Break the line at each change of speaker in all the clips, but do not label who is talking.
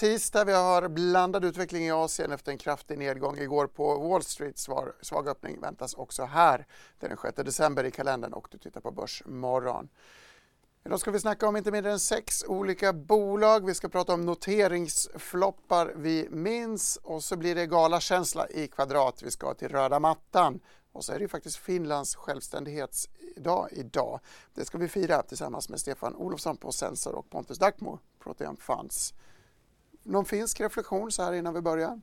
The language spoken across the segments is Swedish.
Tisdag. Vi har blandad utveckling i Asien efter en kraftig nedgång igår på Wall Street. Svar, svag öppning väntas också här den 6 december i kalendern och du tittar på Börsmorgon. Idag ska vi snacka om inte mindre än sex olika bolag. Vi ska prata om noteringsfloppar vi minns och så blir det galakänsla i Kvadrat. Vi ska till röda mattan och så är det ju faktiskt Finlands självständighetsdag idag. Det ska vi fira tillsammans med Stefan Olofsson på Sensor och Pontus Dackmo, Protean Funds. Någon finsk reflektion så här innan vi börjar?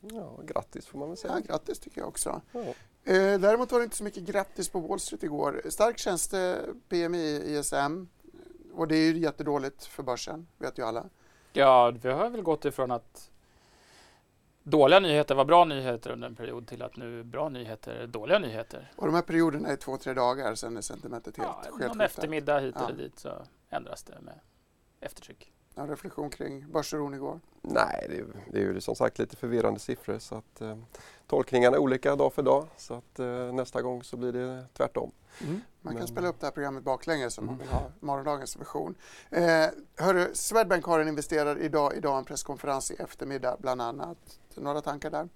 Ja, grattis får man väl säga.
Ja, grattis tycker jag också.
Ja.
Eh, däremot var det inte så mycket grattis på Wall Street igår. Stark tjänste PMI ISM och det är ju jättedåligt för börsen, vet ju alla.
Ja, vi har väl gått ifrån att dåliga nyheter var bra nyheter under en period till att nu bra nyheter är dåliga nyheter.
Och de här perioderna är två, tre dagar, sen är sentimentet helt
Ja, någon eftermiddag hit
Ja.
eller dit så ändras det med eftertryck.
En reflektion kring börsoron igår.
Nej, det är, det är ju som sagt lite förvirrande siffror så att eh, tolkningarna är olika dag för dag så att eh, nästa gång så blir det tvärtom.
Man kan
Men-
spela upp det här programmet baklänges om man
Mm.
vill ha morgondagens version. Eh, hörru, Swedbank har en investerare idag, idag en presskonferens i eftermiddag bland annat. Några tankar där?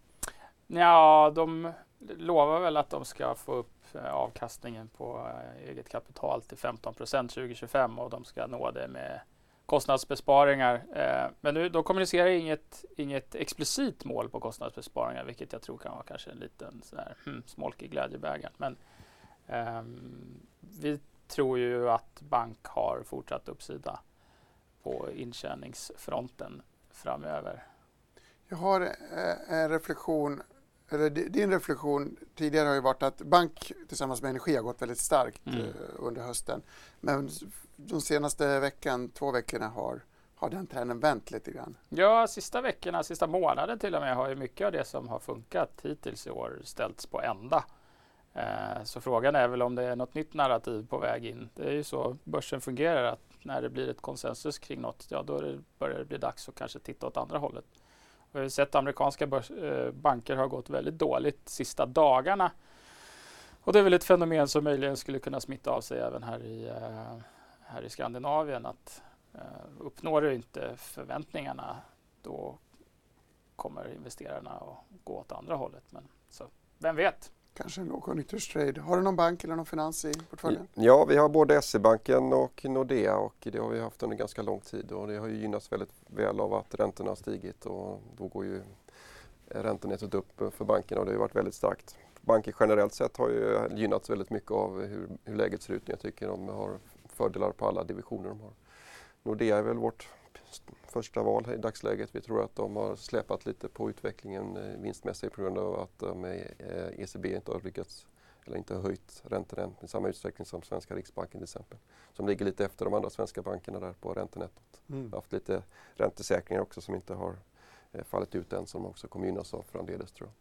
Ja, de lovar väl att de ska få upp eh, avkastningen på eh, eget kapital till 15% 2025 och de ska nå det med kostnadsbesparingar. Eh, Men nu, de kommunicerar inget, inget explicit mål på kostnadsbesparingar, vilket jag tror kan vara kanske en liten sån här, hmm, smolk i glädjebägaren. Men ehm, vi tror ju att bank har fortsatt uppsida på intjäningsfronten framöver.
Jag har eh, en reflektion, eller di- din reflektion tidigare har ju varit att bank tillsammans med energi har gått väldigt starkt
Mm.
eh, under hösten. Men de senaste veckan, två veckorna har, har den trenden vänt lite grann.
Ja, sista veckorna, sista månaden till och med har ju mycket av det som har funkat hittills i år ställts på ända. Eh, Så frågan är väl om det är något nytt narrativ på väg in. Det är ju så börsen fungerar att när det blir ett konsensus kring något, ja då det, börjar det bli dags att kanske titta åt andra hållet. Vi har ju sett att amerikanska börs, eh, banker har gått väldigt dåligt sista dagarna. Och det är väl ett fenomen som möjligen skulle kunna smitta av sig även här i, eh, här i Skandinavien. Att eh, uppnår du inte förväntningarna då kommer investerarna att gå åt andra hållet. Men så, vem vet?
Kanske en lågkonjunkturstrade. Har du någon bank eller någon finans i portföljen?
Ja, vi har både SE-banken och Nordea och det har vi haft under ganska lång tid och det har ju gynnats väldigt väl av att räntorna har stigit och då går ju räntenettot upp för bankerna och det har ju varit väldigt starkt. Banker generellt sett har ju gynnats väldigt mycket av hur, hur läget ser ut. Jag tycker de har fördelar på alla divisioner de har. Nordea är väl vårt första val i dagsläget. Vi tror att de har släpat lite på utvecklingen eh, vinstmässigt på grund av att är, eh, ECB inte har lyckats eller inte höjt räntan än i samma utsträckning som svenska Riksbanken till exempel. Som ligger lite efter de andra svenska bankerna där på räntenettot. Har haft lite räntesäkringar också som inte har eh, fallit ut än som också kommer gynnas av framdeles tror jag.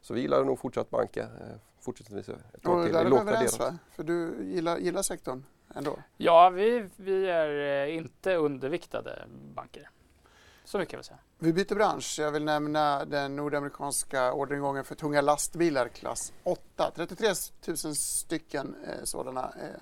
Så vi gillar nog fortsatt banka eh, fortsättningsvis ett tag till.
där
Det
är vi överens va? För du gillar, gillar sektorn ändå?
Ja, vi, vi är eh, inte underviktade banker. Så mycket kan vi säga.
Vi byter bransch. Jag vill nämna den nordamerikanska orderingången för tunga lastbilar klass 8. 33 000 stycken eh, sådana eh,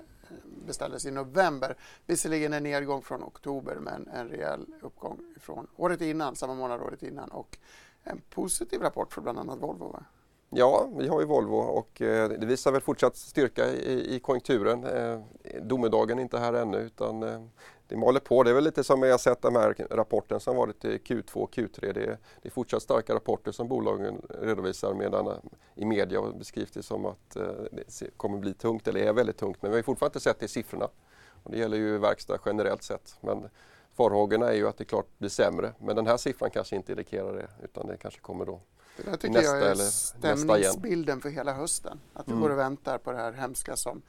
beställdes i november. Visserligen en nedgång från oktober men en rejäl uppgång från året innan, samma månad året innan och en positiv rapport för bland annat Volvo. Va?
Ja, vi har ju Volvo och eh, det visar väl fortsatt styrka i, i konjunkturen. Eh, domedagen är inte här ännu utan eh, det maler på. Det är väl lite som jag har sett de här rapporten som varit i Q2 och Q3. Det är, det är fortsatt starka rapporter som bolagen redovisar medan eh, i media beskrivs det som att eh, det kommer bli tungt eller är väldigt tungt. Men vi har fortfarande inte sett det i siffrorna. Och det gäller ju verkstad generellt sett. Men farhågorna är ju att det klart blir sämre. Men den här siffran kanske inte indikerar det utan det kanske kommer då
det där tycker
Nästa
jag är
eller
stämningsbilden för hela hösten. Att vi
Mm.
går och väntar på det här hemska som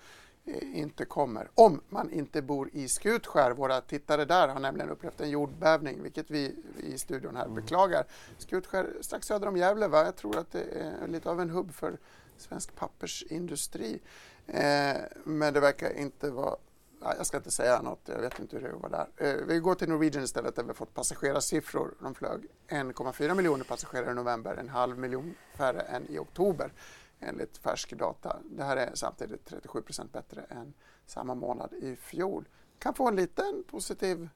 eh, inte kommer. Om man inte bor i Skutskär. Våra tittare där har nämligen upplevt en jordbävning, vilket vi i studion här mm. beklagar. Skutskär strax söder om Gävle, va? jag tror att det är lite av en hubb för svensk pappersindustri. Eh, men det verkar inte vara jag ska inte säga något, jag vet inte hur det var där. Eh, vi går till Norwegian istället där vi fått passagerarsiffror. De flög 1,4 miljoner passagerare i november, en halv miljon färre än i oktober enligt färsk data. Det här är samtidigt 37 procent bättre än samma månad i fjol. Kan få en liten positiv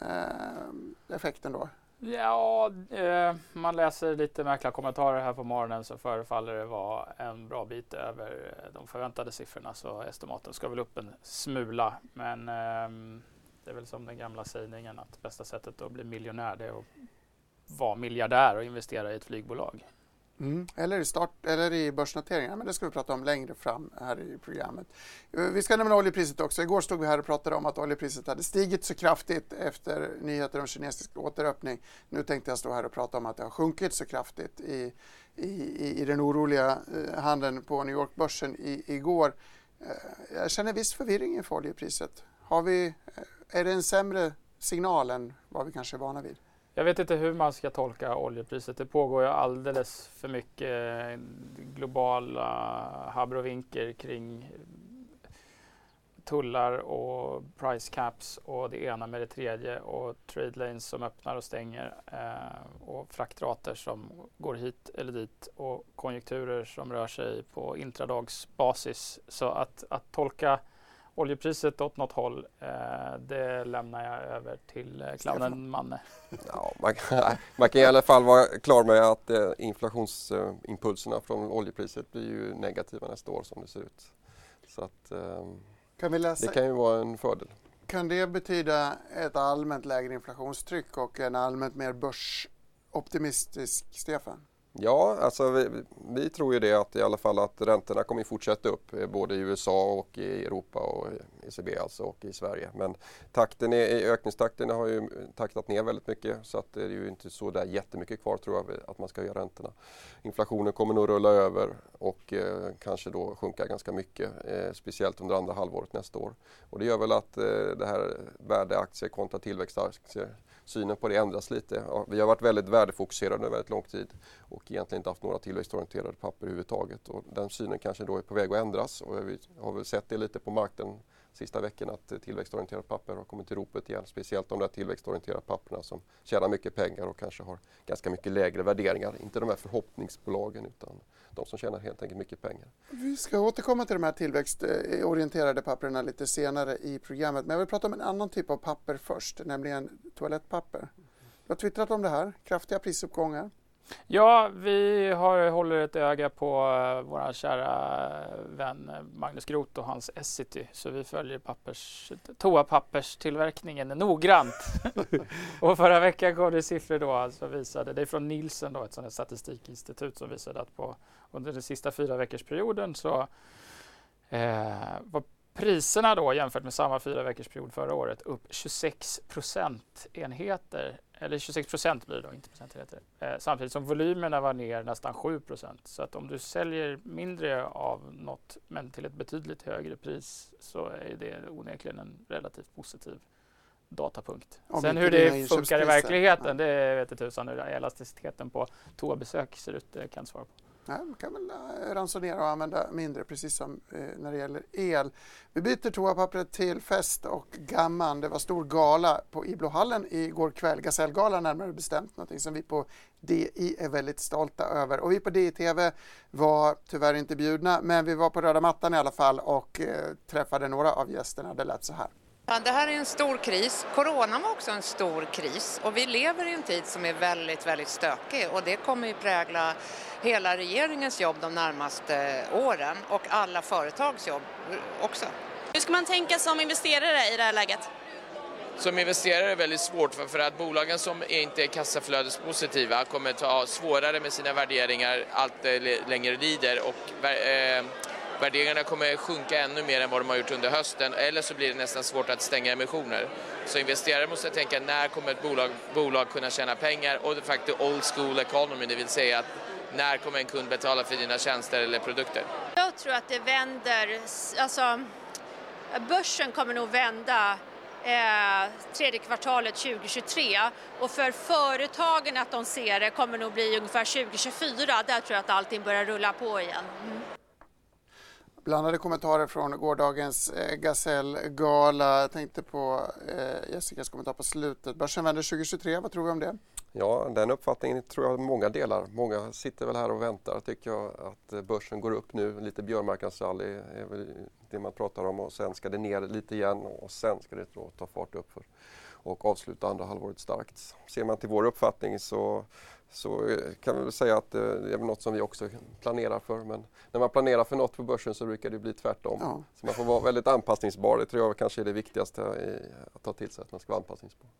eh, effekt ändå.
Ja, eh, man läser lite märkliga kommentarer här på morgonen så förefaller det vara en bra bit över eh, de förväntade siffrorna så estimaten ska väl upp en smula. Men eh, det är väl som den gamla sägningen att bästa sättet att bli miljonär det är att vara miljardär och investera i ett flygbolag.
Mm. Eller, i start, eller i börsnoteringar, men det ska vi prata om längre fram här i programmet. Eh, vi ska nämna oljepriset också. Igår stod vi här och pratade om att oljepriset hade stigit så kraftigt efter nyheter om kinesisk återöppning. Nu tänkte jag stå här och prata om att det har sjunkit så kraftigt i, i, i den oroliga eh, handeln på New York-börsen igår. Eh, jag känner viss förvirring inför oljepriset. Har vi, är det en sämre signal än vad vi kanske är vana vid?
Jag vet inte hur man ska tolka oljepriset. Det pågår ju alldeles för mycket eh, globala habrovinker kring tullar och price caps och det ena med det tredje och trade lanes som öppnar och stänger eh, och fraktrater som går hit eller dit och konjunkturer som rör sig på intradagsbasis. Så att, att tolka oljepriset åt något håll, eh, det lämnar jag över till eh, clownen Manne.
Ja, man, kan, man, kan i alla fall vara klar med att eh, inflationsimpulserna från oljepriset blir ju negativa nästa år som det ser ut. Så att, eh, kan vi läsa? det kan ju vara en fördel.
Kan det betyda ett allmänt lägre inflationstryck och en allmänt mer börsoptimistisk Stefan?
Ja, alltså vi, vi, tror ju det att i alla fall att räntorna kommer fortsätta upp eh, både i USA och i Europa och ECB alltså och i Sverige. Men takten är, ökningstakten har ju taktat ner väldigt mycket så att det är ju inte så där jättemycket kvar tror jag att man ska göra räntorna. Inflationen kommer nog rulla över och eh, kanske då sjunka ganska mycket, eh, speciellt under andra halvåret nästa år. Och det gör väl att eh, det här värdeaktier kontra tillväxtaktier synen på det ändras lite. Ja, vi har varit väldigt värdefokuserade under väldigt lång tid och egentligen inte haft några tillväxtorienterade papper överhuvudtaget. Och den synen kanske då är på väg att ändras och vi har väl sett det lite på marknaden sista veckan att tillväxtorienterade papper har kommit till ropet igen. Speciellt de där tillväxtorienterade papperna som tjänar mycket pengar och kanske har ganska mycket lägre värderingar. Inte de här förhoppningsbolagen utan de som tjänar helt enkelt mycket pengar.
Vi ska återkomma till de här tillväxtorienterade papperna lite senare i programmet. Men jag vill prata om en annan typ av papper först, nämligen toalettpapper. Du har twittrat om det här, kraftiga prisuppgångar.
Ja, vi har, håller ett öga på uh, vår kära vän Magnus Groth och hans Essity. Så vi följer pappers, toapapperstillverkningen noggrant. och förra veckan kom det siffror då, alltså visade, det är från Nielsen då, ett sådant statistikinstitut som visade att på, under den sista fyra veckors perioden så eh, var priserna då jämfört med samma fyra veckors period förra året upp 26 procentenheter eller 26 procent blir det då, inte procentenheter. Eh, samtidigt som volymerna var ner nästan 7 procent. Så att om du säljer mindre av något men till ett betydligt högre pris så är det onekligen en relativt positiv datapunkt. Om Sen hur det funkar i verkligheten, ja. det vet inte tusan hur elasticiteten på toabesök ser ut, det kan jag svara på.
Nej, man kan väl ransonera och använda mindre, precis som eh, när det gäller el. Vi byter toapappret till Fest och Gamman. Det var stor gala på Iblohallen igår kväll, Gasellgalan närmare bestämt, någonting som vi på DI är väldigt stolta över. Och vi på DI TV var tyvärr inte bjudna, men vi var på röda mattan i alla fall och eh, träffade några av gästerna. Det lät så här.
Ja, det här är en stor kris. Coronan var också en stor kris och vi lever i en tid som är väldigt, väldigt stökig och det kommer ju prägla hela regeringens jobb de närmaste åren och alla företags jobb också.
Hur ska man tänka som investerare i det här läget?
Som investerare är det väldigt svårt för, för att bolagen som inte är kassaflödespositiva kommer att ha svårare med sina värderingar allt längre lider och eh, värderingarna kommer sjunka ännu mer än vad de har gjort under hösten eller så blir det nästan svårt att stänga emissioner. Så investerare måste tänka när kommer ett bolag, bolag kunna tjäna pengar och det faktiskt old school economy, det vill säga att när kommer en kund betala för dina tjänster eller produkter?
Jag tror att det vänder, alltså börsen kommer nog vända eh, tredje kvartalet 2023 och för företagen att de ser det kommer nog bli ungefär 2024. Där tror jag att allting börjar rulla på igen. Mm.
Blandade kommentarer från gårdagens eh, Jag tänkte på eh, Jessicas kommentar på slutet. Börsen vänder 2023, vad tror vi om det?
Ja, den uppfattningen tror jag många delar. Många sitter väl här och väntar tycker jag att eh, börsen går upp nu. Lite björnmarknadsrally är väl det man pratar om och sen ska det ner lite igen och sen ska det ta fart uppför och avsluta andra halvåret starkt. Ser man till vår uppfattning så, så kan vi väl säga att eh, det är något som vi också planerar för. Men när man planerar för något på börsen så brukar det bli tvärtom. Ja. Så man får vara väldigt anpassningsbar. Det tror jag kanske är det viktigaste att ta till sig, att man ska vara anpassningsbar.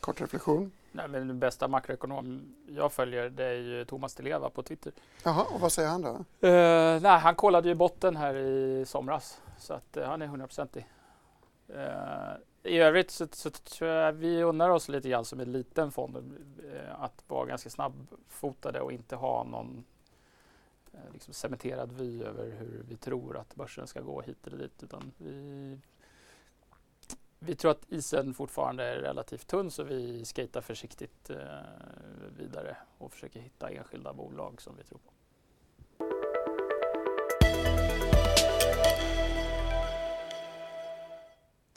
Kort reflektion?
Nej, men den bästa makroekonom jag följer det är ju Thomas Di Leva på Twitter.
Jaha, och vad säger han då? Uh,
nej, han kollade ju botten här i somras så att uh, han är hundraprocentig. Eh, I övrigt så, så tror jag vi unnar oss lite grann som en liten fond eh, att vara ganska snabbfotade och inte ha någon eh, liksom cementerad vy över hur vi tror att börsen ska gå hit eller dit utan vi vi tror att isen fortfarande är relativt tunn så vi skejtar försiktigt eh, vidare och försöker hitta enskilda bolag som vi tror på.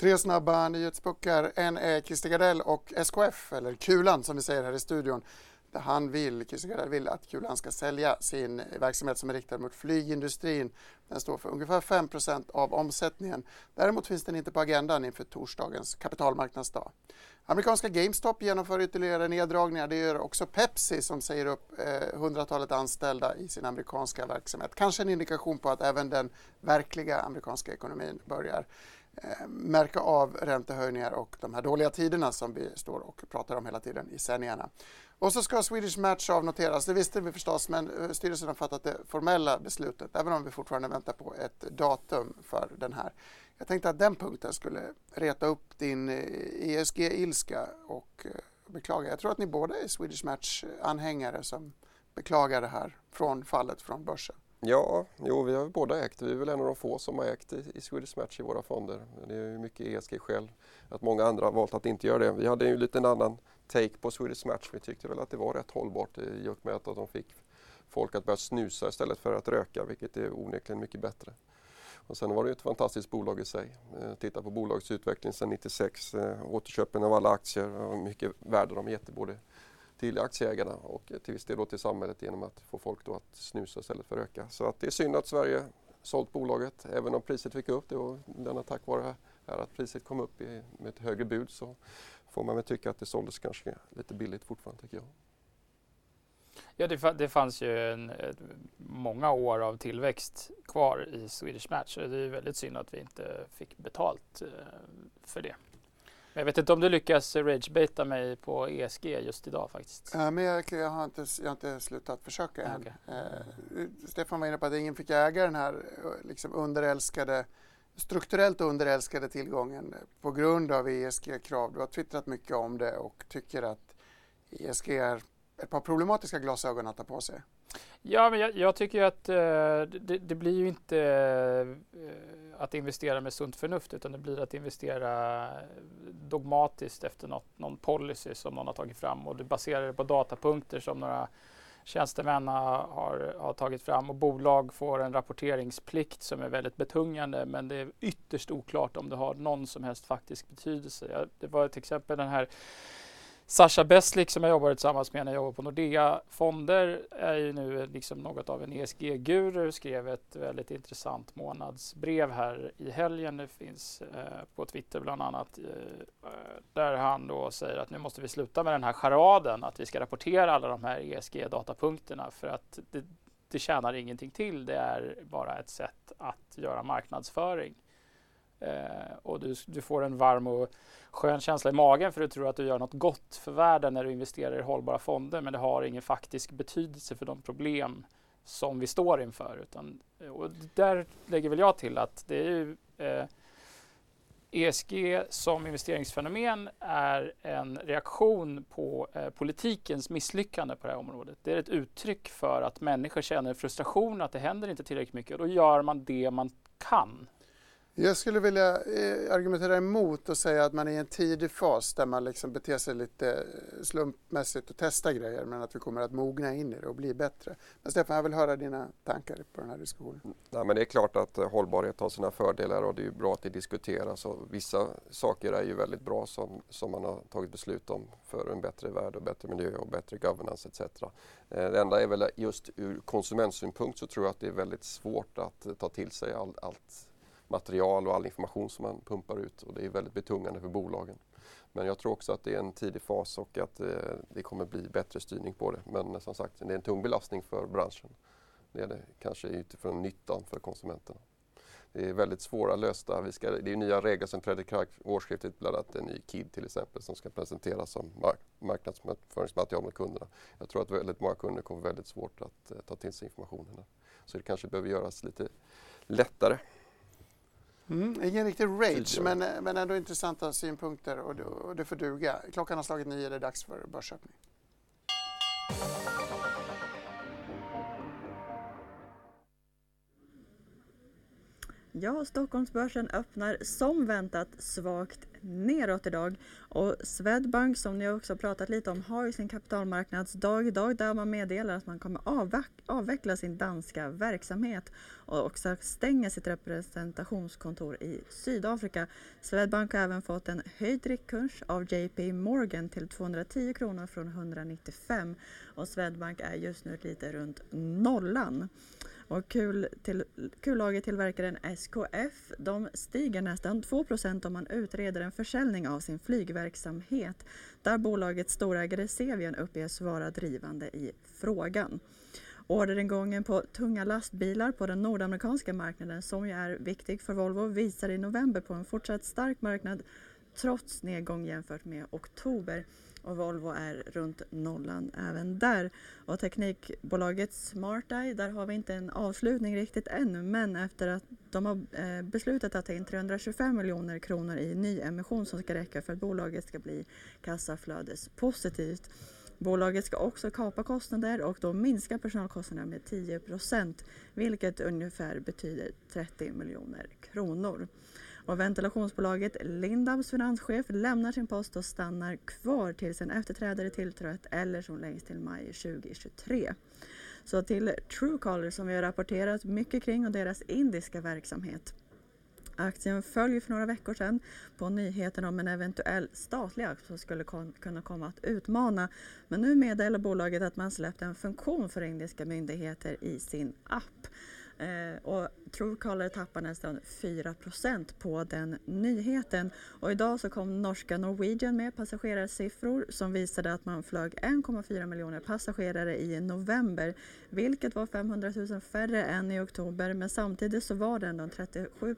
Tre snabba nyhetspuckar. En är Christer Gardell och SKF, eller Kulan som vi säger här i studion där han vill, Christer vill att Kulan ska sälja sin verksamhet som är riktad mot flygindustrin. Den står för ungefär 5% av omsättningen. Däremot finns den inte på agendan inför torsdagens kapitalmarknadsdag. Amerikanska GameStop genomför ytterligare neddragningar. Det gör också Pepsi som säger upp eh, hundratalet anställda i sin amerikanska verksamhet. Kanske en indikation på att även den verkliga amerikanska ekonomin börjar Eh, märka av räntehöjningar och de här dåliga tiderna som vi står och pratar om hela tiden i sändningarna. Och så ska Swedish Match avnoteras. Det visste vi förstås, men eh, styrelsen har fattat det formella beslutet, även om vi fortfarande väntar på ett datum för den här. Jag tänkte att den punkten skulle reta upp din eh, ESG-ilska och beklaga. Jag tror att ni båda är Swedish Match-anhängare som beklagar det här från fallet från börsen.
Ja, jo, vi har båda ägt. Vi är väl en av de få som har ägt i, i Swedish Match i våra fonder. Det är ju mycket ESG-skäl att många andra har valt att inte göra det. Vi hade ju lite en annan take på Swedish Match. Vi tyckte väl att det var rätt hållbart i och med att de fick folk att börja snusa istället för att röka, vilket är onekligen mycket bättre. Och sen var det ett fantastiskt bolag i sig. Eh, titta på bolagets utveckling sedan 96, eh, återköpen av alla aktier och mycket värde de gett både till aktieägarna och till viss del då till samhället genom att få folk då att snusa istället för att röka. Så att det är synd att Sverige sålt bolaget även om priset fick upp det var denna tack vare här att priset kom upp i, med ett högre bud så får man väl tycka att det såldes kanske lite billigt fortfarande tycker jag.
Ja, det, det fanns ju en, många år av tillväxt kvar i Swedish Match. Det är väldigt synd att vi inte fick betalt eh, för det. Jag vet inte om du lyckas ragebeta mig på ESG just idag faktiskt.
Ja, men jag, jag, har inte, jag har inte slutat försöka än. Okay. Eh, Stefan var inne på att ingen fick äga den här eh, liksom underälskade strukturellt underälskade tillgången på grund av ESG-krav. Du har twittrat mycket om det och tycker att ESG är ett par problematiska glasögon att ta på sig.
Ja, men jag, jag tycker att eh, det, det, blir ju inte eh, att investera med sunt förnuft utan det blir att investera dogmatiskt efter något, någon policy som någon har tagit fram och du baserar det på datapunkter som några tjänstemän har, har, tagit fram och bolag får en rapporteringsplikt som är väldigt betungande men det är ytterst oklart om det har någon som helst faktisk betydelse. Det var till exempel den här Sasha Beslik som jag jobbar tillsammans med när jag jobbar på Nordea Fonder är ju nu liksom något av en ESG-guru. Skrev ett väldigt intressant månadsbrev här i helgen. Det finns eh, på Twitter bland annat. Eh, där han då säger att nu måste vi sluta med den här charaden att vi ska rapportera alla de här ESG-datapunkterna för att det, det tjänar ingenting till. Det är bara ett sätt att göra marknadsföring. Eh, och du, du, får en varm och skön känsla i magen för du tror att du gör något gott för världen när du investerar i hållbara fonder men det har ingen faktisk betydelse för de problem som vi står inför. Utan, eh, och där lägger väl jag till att det är ju, eh, ESG som investeringsfenomen är en reaktion på eh, politikens misslyckande på det här området. Det är ett uttryck för att människor känner frustration, att det händer inte tillräckligt mycket och då gör man det man kan
jag skulle vilja eh, argumentera emot och säga att man är i en tidig fas där man liksom beter sig lite eh, slumpmässigt och testar grejer men att vi kommer att mogna in i det och bli bättre. Men Stefan, jag vill höra dina tankar på den här diskussionen.
Ja, men det är klart att eh, hållbarhet har sina fördelar och det är bra att det diskuteras. Och vissa saker är ju väldigt bra som, som man har tagit beslut om för en bättre värld och bättre miljö och bättre governance etc. Det enda är väl just ur konsumentsynpunkt så tror jag att det är väldigt svårt att ta till sig all, allt material och all information som man pumpar ut och det är väldigt betungande för bolagen. Men jag tror också att det är en tidig fas och att eh, det kommer bli bättre styrning på det. Men som sagt, det är en tung belastning för branschen. Det är det kanske utifrån nyttan för konsumenterna. Det är väldigt svåra lösta. Vi ska, det är nya regler som trädde i kraft årsskiftet, bland annat en ny KID till exempel som ska presenteras som mark marknadsföringsmaterial mot kunderna. Jag tror att väldigt många kunder kommer väldigt svårt att eh, ta till sig informationen. Så det kanske behöver göras lite lättare.
Mm, ingen riktig rage, men, men ändå intressanta synpunkter och, och det får duga. Klockan har slagit nio, det är dags för börsöppning.
Ja, Stockholmsbörsen öppnar som väntat svagt neråt idag. Och Swedbank som ni också pratat lite om har ju sin kapitalmarknadsdag idag där man meddelar att man kommer avveckla sin danska verksamhet och också stänga sitt representationskontor i Sydafrika. Swedbank har även fått en höjd riktkurs av JP Morgan till 210 kronor från 195 och Swedbank är just nu lite runt nollan. Och kul till, kullagertillverkaren SKF de stiger nästan 2% om man utreder en försäljning av sin flygverksamhet där bolagets storägare Sevian uppges vara drivande i frågan. Orderingången på tunga lastbilar på den nordamerikanska marknaden som ju är viktig för Volvo visar i november på en fortsatt stark marknad trots nedgång jämfört med oktober och Volvo är runt nollan även där. Och teknikbolaget SmartEye, där har vi inte en avslutning riktigt ännu men efter att de har eh, beslutat att ta in 325 miljoner kronor i nyemission som ska räcka för att bolaget ska bli kassaflödespositivt. Bolaget ska också kapa kostnader och då minska personalkostnaderna med 10 procent vilket ungefär betyder 30 miljoner kronor. Och ventilationsbolaget Lindabs finanschef lämnar sin post och stannar kvar tills en efterträdare tillträtt eller som längst till maj 2023. Så till Truecaller som vi har rapporterat mycket kring och deras indiska verksamhet. Aktien följer för några veckor sedan på nyheten om en eventuell statlig aktie som skulle kunna komma att utmana. Men nu meddelar bolaget att man släppt en funktion för indiska myndigheter i sin app. Eh, och Truecaller tappar nästan 4% på den nyheten. Och idag så kom norska Norwegian med passagerarsiffror som visade att man flög 1,4 miljoner passagerare i november, vilket var 500 000 färre än i oktober. Men samtidigt så var det ändå en 37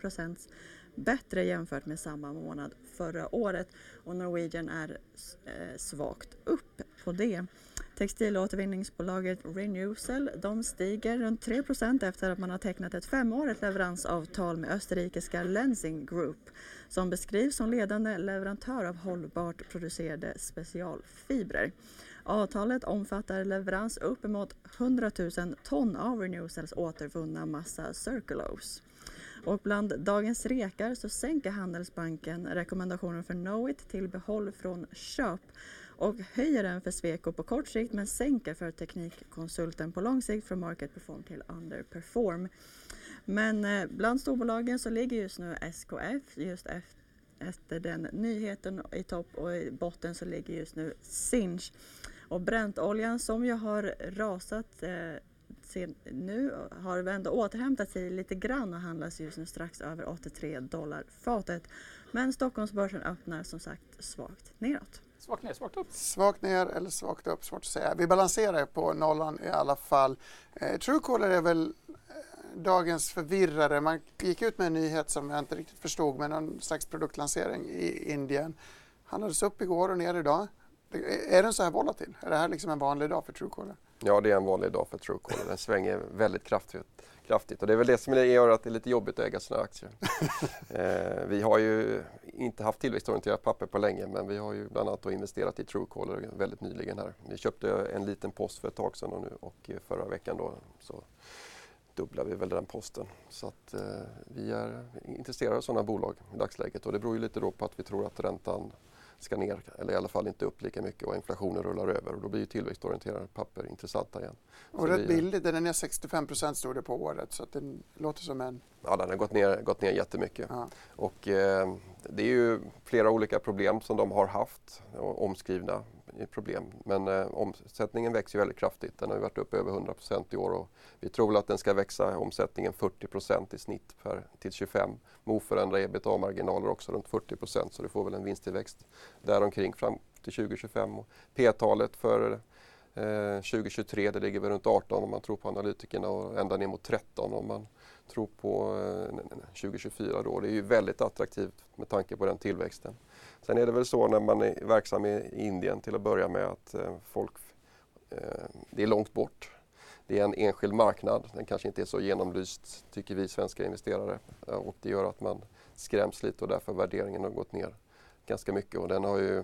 bättre jämfört med samma månad förra året och Norwegian är eh, svagt upp på det. Textilåtervinningsbolaget Renewcell de stiger runt 3% efter att man har tecknat ett femårigt leveransavtal med österrikiska Lensing Group som beskrivs som ledande leverantör av hållbart producerade specialfibrer. Avtalet omfattar leverans uppemot 100 000 ton av Renewcells återvunna massa Circulose. Och bland dagens rekar så sänker Handelsbanken rekommendationen för Knowit till behåll från köp och höjer den för Sweco på kort sikt men sänker för Teknikkonsulten på lång sikt från Market Perform till Underperform. Men eh, bland storbolagen så ligger just nu SKF just efter den nyheten i topp och i botten så ligger just nu Sinch. Och Brentoljan som ju har rasat eh, nu har vi ändå återhämtat sig lite grann och handlas just nu strax över 83 dollar fatet. Men Stockholmsbörsen öppnar som sagt svagt neråt.
Svagt ner, svagt upp.
Svagt ner eller svagt upp, svårt att säga. Vi balanserar på nollan i alla fall. Eh, Truecaller är väl eh, dagens förvirrare. Man gick ut med en nyhet som jag inte riktigt förstod med någon slags produktlansering i Indien. Handlades upp igår och ner idag. Är den så här volatil? Är det här liksom en vanlig dag för Truecaller?
Ja, det är en vanlig dag för Truecaller. Den svänger väldigt kraftigt. kraftigt. Och det är väl det som gör att det är lite jobbigt att äga sina aktier. eh, vi har ju inte haft tillväxtorienterat papper på länge men vi har ju bland annat investerat i Truecaller väldigt nyligen här. Vi köpte en liten post för ett tag sedan och, nu, och förra veckan då så dubblar vi väl den posten. Så att eh, vi är intresserade av sådana bolag i dagsläget och det beror ju lite då på att vi tror att räntan ska ner eller i alla fall inte upp lika mycket och inflationen rullar över och då blir ju tillväxtorienterade papper intressanta igen.
Och rätt billigt, den är ner 65 procent stod det på året så att det låter som en...
Ja, den har gått ner, gått ner jättemycket. Ja. Och eh, det är ju flera olika problem som de har haft, omskrivna Eh, problem. Men eh, omsättningen växer väldigt kraftigt. Den har varit upp över 100% i år och vi tror att den ska växa omsättningen 40% i snitt per, till 25 med oförändrade ebitda-marginaler också runt 40% så du får väl en vinsttillväxt däromkring fram till 2025. P-talet för eh, 2023 det ligger väl runt 18 om man tror på analytikerna och ända ner mot 13 om man tror på eh, 2024 då. Det är ju väldigt attraktivt med tanke på den tillväxten. Sen är det väl så när man är verksam i Indien till att börja med att eh, folk, eh, det är långt bort. Det är en enskild marknad, den kanske inte är så genomlyst tycker vi svenska investerare och det gör att man skräms lite och därför värderingen har gått ner ganska mycket och den har ju,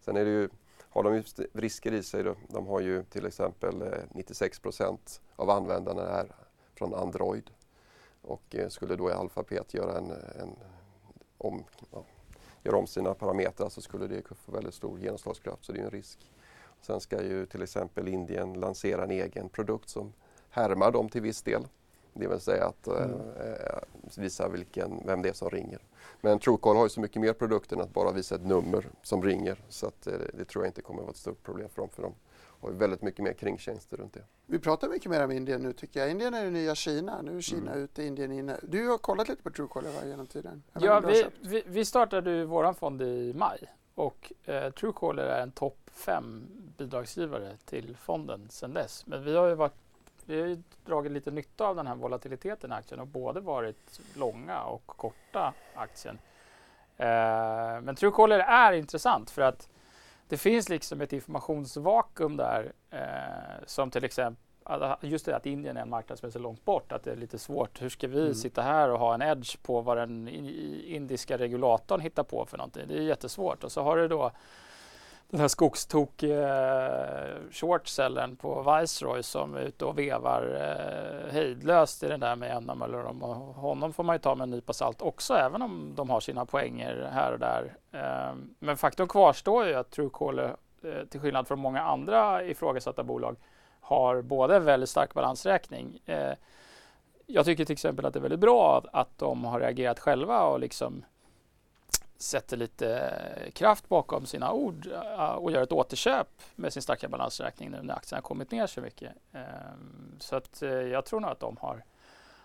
sen är det ju, har de ju risker i sig. Då. De har ju till exempel 96% av användarna är från Android och skulle då i Alphabet göra en, en om, ja, gör om sina parametrar så skulle det få väldigt stor genomslagskraft så det är en risk. Sen ska ju till exempel Indien lansera en egen produkt som härmar dem till viss del. Det vill säga att eh, mm. eh, visa vilken, vem det är som ringer. Men Truecaller har ju så mycket mer produkter än att bara visa ett nummer som ringer. Så att, eh, det tror jag inte kommer att vara ett stort problem för dem. För dem har väldigt mycket mer kringtjänster runt det.
Vi pratar mycket mer om Indien nu tycker jag. Indien är det nya Kina. Nu är Kina mm. ute, Indien inne. Du har kollat lite på Truecaller genom tiden?
Ja, vi, vi, vi, startade ju våran fond i maj och eh, Truecaller är en topp fem bidragsgivare till fonden sedan dess. Men vi har ju varit vi har dragit lite nytta av den här volatiliteten i aktien och både varit långa och korta aktien. Eh, men Truecaller är intressant för att det finns liksom ett informationsvakuum där eh, som till exempel just det att Indien är en marknad som är så långt bort att det är lite svårt. Hur ska vi mm. sitta här och ha en edge på vad den indiska regulatorn hittar på för någonting? Det är jättesvårt. Och så har du då den här skogstokiga eh, shortsäljaren på Viceroy som är ute och vevar eh, hejdlöst i den där med jämna mellanrum. honom får man ju ta med en nypa salt också även om de har sina poänger här och där. Eh, men faktum kvarstår ju att Truecaller eh, till skillnad från många andra ifrågasatta bolag har både väldigt stark balansräkning eh, jag tycker till exempel att det är väldigt bra att de har reagerat själva och liksom sätter lite eh, kraft bakom sina ord eh, och gör ett återköp med sin starka balansräkning nu när aktien har kommit ner så mycket. Ehm, så att eh, jag tror nog att de har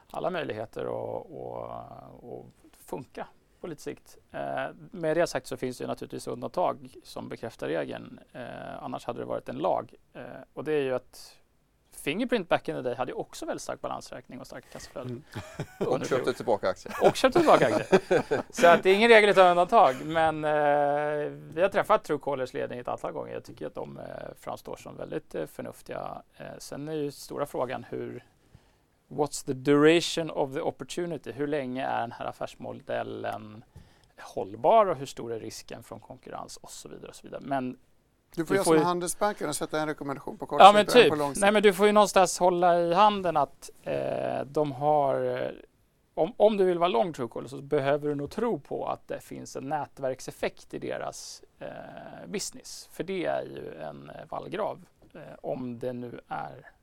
alla möjligheter att, att, att funka på lite sikt. Med det sagt så finns det naturligtvis undantag som bekräftar regeln. Annars hade det varit en lag och det är ju att Fingerprint back in the day hade ju också väldigt stark balansräkning och starka kassaflöden.
Mm. och köpte tillbaka aktier.
Och köpte tillbaka aktier. Så att det är ingen regel utan undantag. Men eh, vi har träffat Truecallers ledning ett antal gånger. Jag tycker att de eh, framstår som väldigt eh, förnuftiga. Eh, sen är ju stora frågan hur What's the duration of the opportunity? Hur länge är den här affärsmodellen hållbar och hur stor är risken från konkurrens och så vidare. Och så vidare. Men
du får du göra får som Handelsbanken och sätta en rekommendation på kort
ja, men typ. på lång sikt. Nej, men du får ju någonstans hålla i handen att eh, de har eh, om, om du vill vara lång Truecaller så behöver du nog tro på att det finns en nätverkseffekt i deras eh, business. För det är ju en vallgrav eh, om det nu är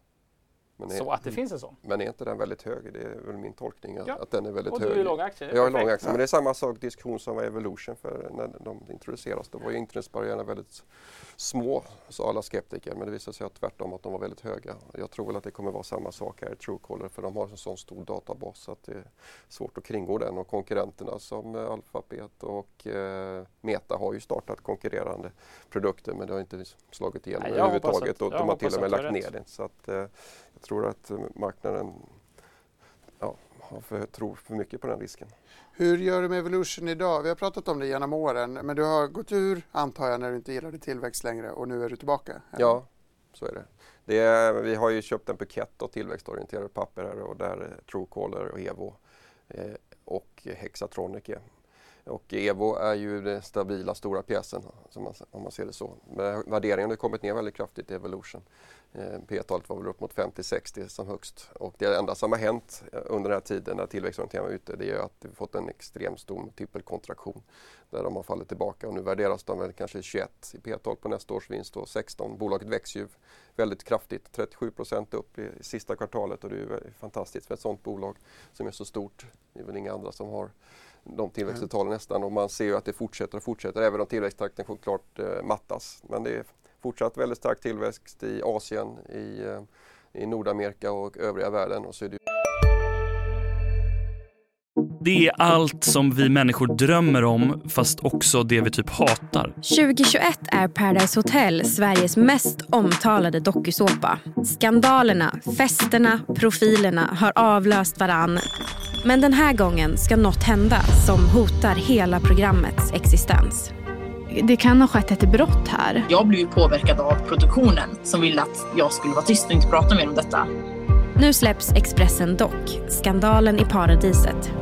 är, så att det finns en sån.
Men är inte den väldigt hög? Det är väl min tolkning att,
ja.
att den är väldigt hög.
Och du är lång aktie?
Jag är lång aktie, men det är samma sak diskussion som var Evolution för när de introducerades. Då var ju internetbarriärerna väldigt små, sa alla skeptiker, men det visade sig att tvärtom att de var väldigt höga. Jag tror väl att det kommer vara samma sak här i Truecaller för de har en sån stor databas så att det är svårt att kringgå den och konkurrenterna som Alphabet och eh, Meta har ju startat konkurrerande produkter men det har inte slagit igenom överhuvudtaget och de har till och med lagt ner det. Så att, eh, tror att marknaden ja, har för, tror för mycket på den risken.
Hur gör du med Evolution idag? Vi har pratat om det genom åren, men du har gått ur antar jag när du inte gillade tillväxt längre och nu är du tillbaka? Eller?
Ja, så är det. det är, vi har ju köpt en bukett av tillväxtorienterade papper här och där är Truecaller och Evo eh, och Hexatronic är. Och Evo är ju den stabila stora pjäsen man, om man ser det så. Men värderingen har kommit ner väldigt kraftigt i Evolution. Eh, P-talet var väl upp mot 50-60 som högst. Och det enda som har hänt eh, under den här tiden när tillväxtorienteringen var ute det är att vi fått en extremt stor multipelkontraktion där de har fallit tillbaka och nu värderas de väl kanske 21 i P-tal på nästa års vinst och 16. Bolaget växer ju väldigt kraftigt, 37 procent upp i, i sista kvartalet och det är ju eh, fantastiskt för ett sådant bolag som är så stort. Det är väl inga andra som har de tillväxttalen mm. nästan och man ser ju att det fortsätter och fortsätter även om tillväxttakten får klart eh, mattas. Men det är fortsatt väldigt stark tillväxt i Asien, i, eh, i Nordamerika och övriga världen. Och så är det
det är allt som vi människor drömmer om, fast också det vi typ hatar.
2021 är Paradise Hotel Sveriges mest omtalade dokusåpa. Skandalerna, festerna, profilerna har avlöst varann. Men den här gången ska något hända som hotar hela programmets existens.
Det kan ha skett ett brott här.
Jag blev påverkad av produktionen som ville att jag skulle vara tyst och inte prata mer om detta.
Nu släpps Expressen Dock, skandalen i paradiset.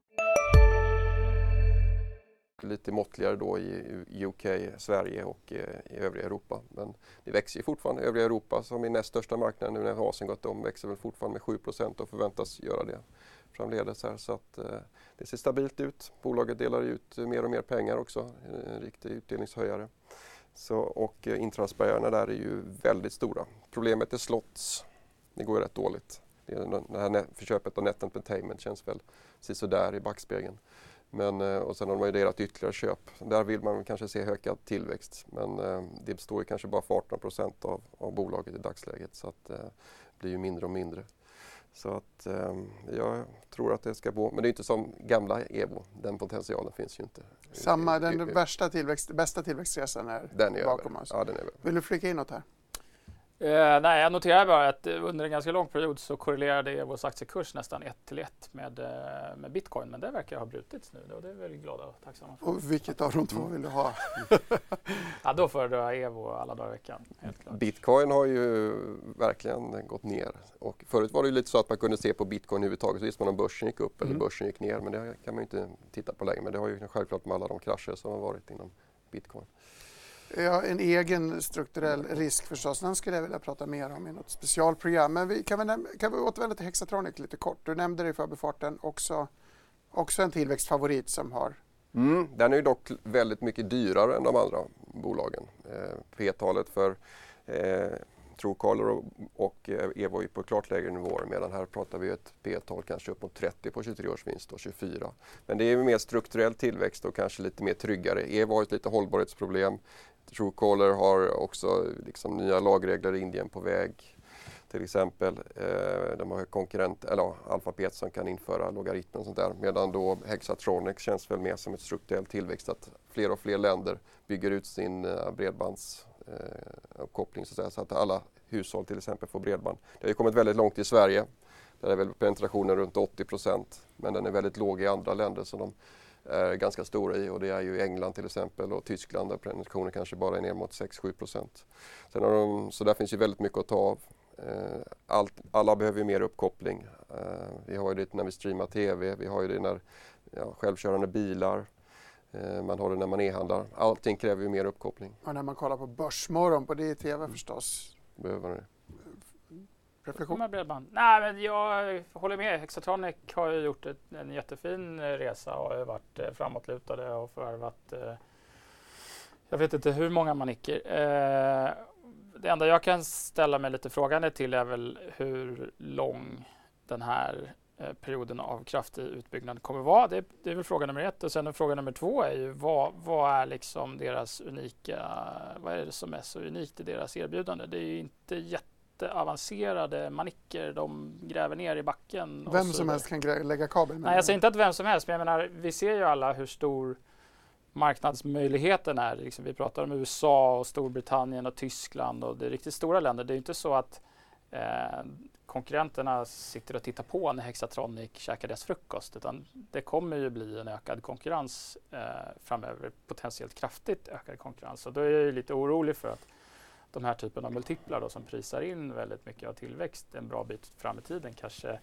Lite måttligare då i UK, Sverige och eh, i övriga Europa. Men det växer ju fortfarande. Övriga Europa som är näst största marknaden nu när Asien gått om växer väl fortfarande med 7% och förväntas göra det framledes. Här, så att, eh, det ser stabilt ut. Bolaget delar ut mer och mer pengar också, eh, en riktig utdelningshöjare. Så, och eh, där är ju väldigt stora. Problemet är slots. Det går ju rätt dåligt. Det, det här förköpet av Net Entertainment känns väl sådär i backspegeln. Men, eh, och sen har de ju delat ytterligare köp. Där vill man kanske se ökad tillväxt. Men eh, det står ju kanske bara för 18 procent av, av bolaget i dagsläget. Så att, eh, det blir ju mindre och mindre. Så att jag tror att det ska gå. Men det är inte som gamla Evo. Den potentialen finns ju inte.
Samma, den värsta tillväxt, bästa tillväxtresan är, den är bakom oss.
Ja, den är
Vill du flika in något här?
Eh, nej, jag noterar bara att under en ganska lång period så korrelerade Evos aktiekurs nästan ett till ett med, eh, med bitcoin. Men det verkar ha brutits nu och det är vi glada och tacksamma för.
Och vilket av de två vill du ha?
ja, då föredrar jag Evo alla dagar i veckan.
Bitcoin har ju verkligen gått ner. Och förut var det lite så att man kunde se på bitcoin överhuvudtaget så visste man om börsen gick upp mm. eller börsen gick ner. Men det kan man inte titta på längre. Men det har ju självklart med alla de krascher som har varit inom bitcoin.
Ja, en egen strukturell risk förstås. Den skulle jag vilja prata mer om i något specialprogram. Men vi, kan, vi, kan vi återvända till Hexatronic lite kort? Du nämnde det i förbifarten också, också en tillväxtfavorit som har
Mm, den är ju dock väldigt mycket dyrare än de andra bolagen. Eh, P-talet för eh, Truecaller och, och eh, Evo är på klart lägre nivåer medan här pratar vi ett P-tal kanske upp mot 30 på 23 års vinst och 24. Men det är mer strukturell tillväxt och kanske lite mer tryggare. Evo har ett lite hållbarhetsproblem. Truecaller har också liksom nya lagregler i Indien på väg till exempel. Eh, de har konkurrent, eller Alphabet som kan införa logaritmer och sånt där. Medan då Hexatronics känns väl mer som ett strukturell tillväxt att fler och fler länder bygger ut sin eh, bredbandsuppkoppling eh, så, så att alla hushåll till exempel får bredband. Det har ju kommit väldigt långt i Sverige. Där är väl penetrationen runt 80 procent men den är väldigt låg i andra länder. Så de, är ganska stora i och det är ju England till exempel och Tyskland där penetrationen kanske bara är ner mot 6-7 procent. de, så där finns ju väldigt mycket att ta av. Eh, allt, alla behöver ju mer uppkoppling. Eh, vi har ju det när vi streamar TV, vi har ju det när ja, självkörande bilar, eh, man har det när man e-handlar. Allting kräver ju mer uppkoppling.
Och när man kollar på Börsmorgon på DTV förstås.
Behöver det
reflektion? Bredband. Nej, men jag håller med. Hexatronic har ju gjort ett, en jättefin eh, resa och har varit eh, framåtlutade och förvärvat eh, jag vet inte hur många manicker. Eh, det enda jag kan ställa mig lite frågande till är väl hur lång den här eh, perioden av kraftig utbyggnad kommer vara. Det, det är väl fråga nummer ett. Och sen fråga nummer två är ju vad, vad är liksom deras unika, vad är det som är så unikt i deras erbjudande? Det är ju inte jätteavancerade manicker de gräver ner i backen.
Vem som helst kan lägga kabel?
Nej, jag säger inte att vem som helst, men jag menar, vi ser ju alla hur stor marknadsmöjligheten är. Liksom, vi pratar om USA och Storbritannien och Tyskland och det är riktigt stora länder. Det är inte så att eh, konkurrenterna sitter och tittar på när Hexatronic käkar deras frukost utan det kommer ju bli en ökad konkurrens eh, framöver, potentiellt kraftigt ökad konkurrens. Och då är jag lite orolig för att de här typen av multiplar då, som prisar in väldigt mycket av tillväxt en bra bit fram i tiden kanske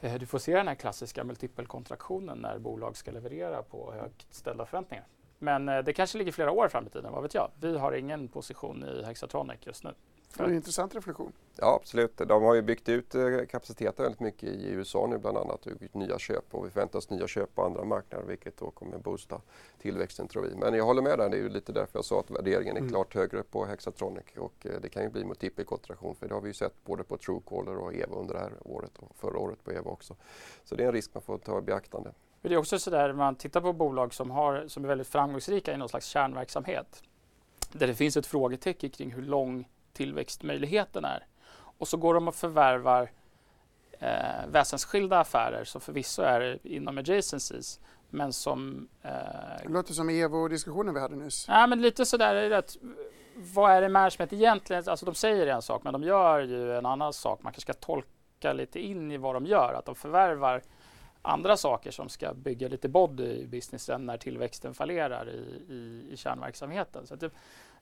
eh, du får se den här klassiska multipelkontraktionen när bolag ska leverera på högt ställda förväntningar. Men eh, det kanske ligger flera år fram i tiden, vad vet jag? Vi har ingen position i Hexatronic just nu.
Det är en intressant reflektion.
Ja absolut. De har ju byggt ut eh, kapaciteten väldigt mycket i USA nu bland annat och gjort nya köp och vi förväntar oss nya köp på andra marknader vilket då kommer boosta tillväxten tror vi. Men jag håller med där, det är ju lite därför jag sa att värderingen är mm. klart högre på Hexatronic och eh, det kan ju bli multipelkontraktion för det har vi ju sett både på Truecaller och Evo under det här året och förra året på Evo också. Så det är en risk man får ta i beaktande.
Det är också sådär när man tittar på bolag som, har, som är väldigt framgångsrika i någon slags kärnverksamhet där det finns ett frågetecken kring hur lång tillväxtmöjligheten är. Och så går de och förvärvar eh, väsensskilda affärer som förvisso är inom adjacencies men som... Eh,
det låter som Evo-diskussionen vi hade nyss.
Ja, men lite sådär är det Vad är det management egentligen? Alltså de säger en sak men de gör ju en annan sak. Man kanske ska tolka lite in i vad de gör. Att de förvärvar andra saker som ska bygga lite body i businessen när tillväxten fallerar i, i, i kärnverksamheten. Så det,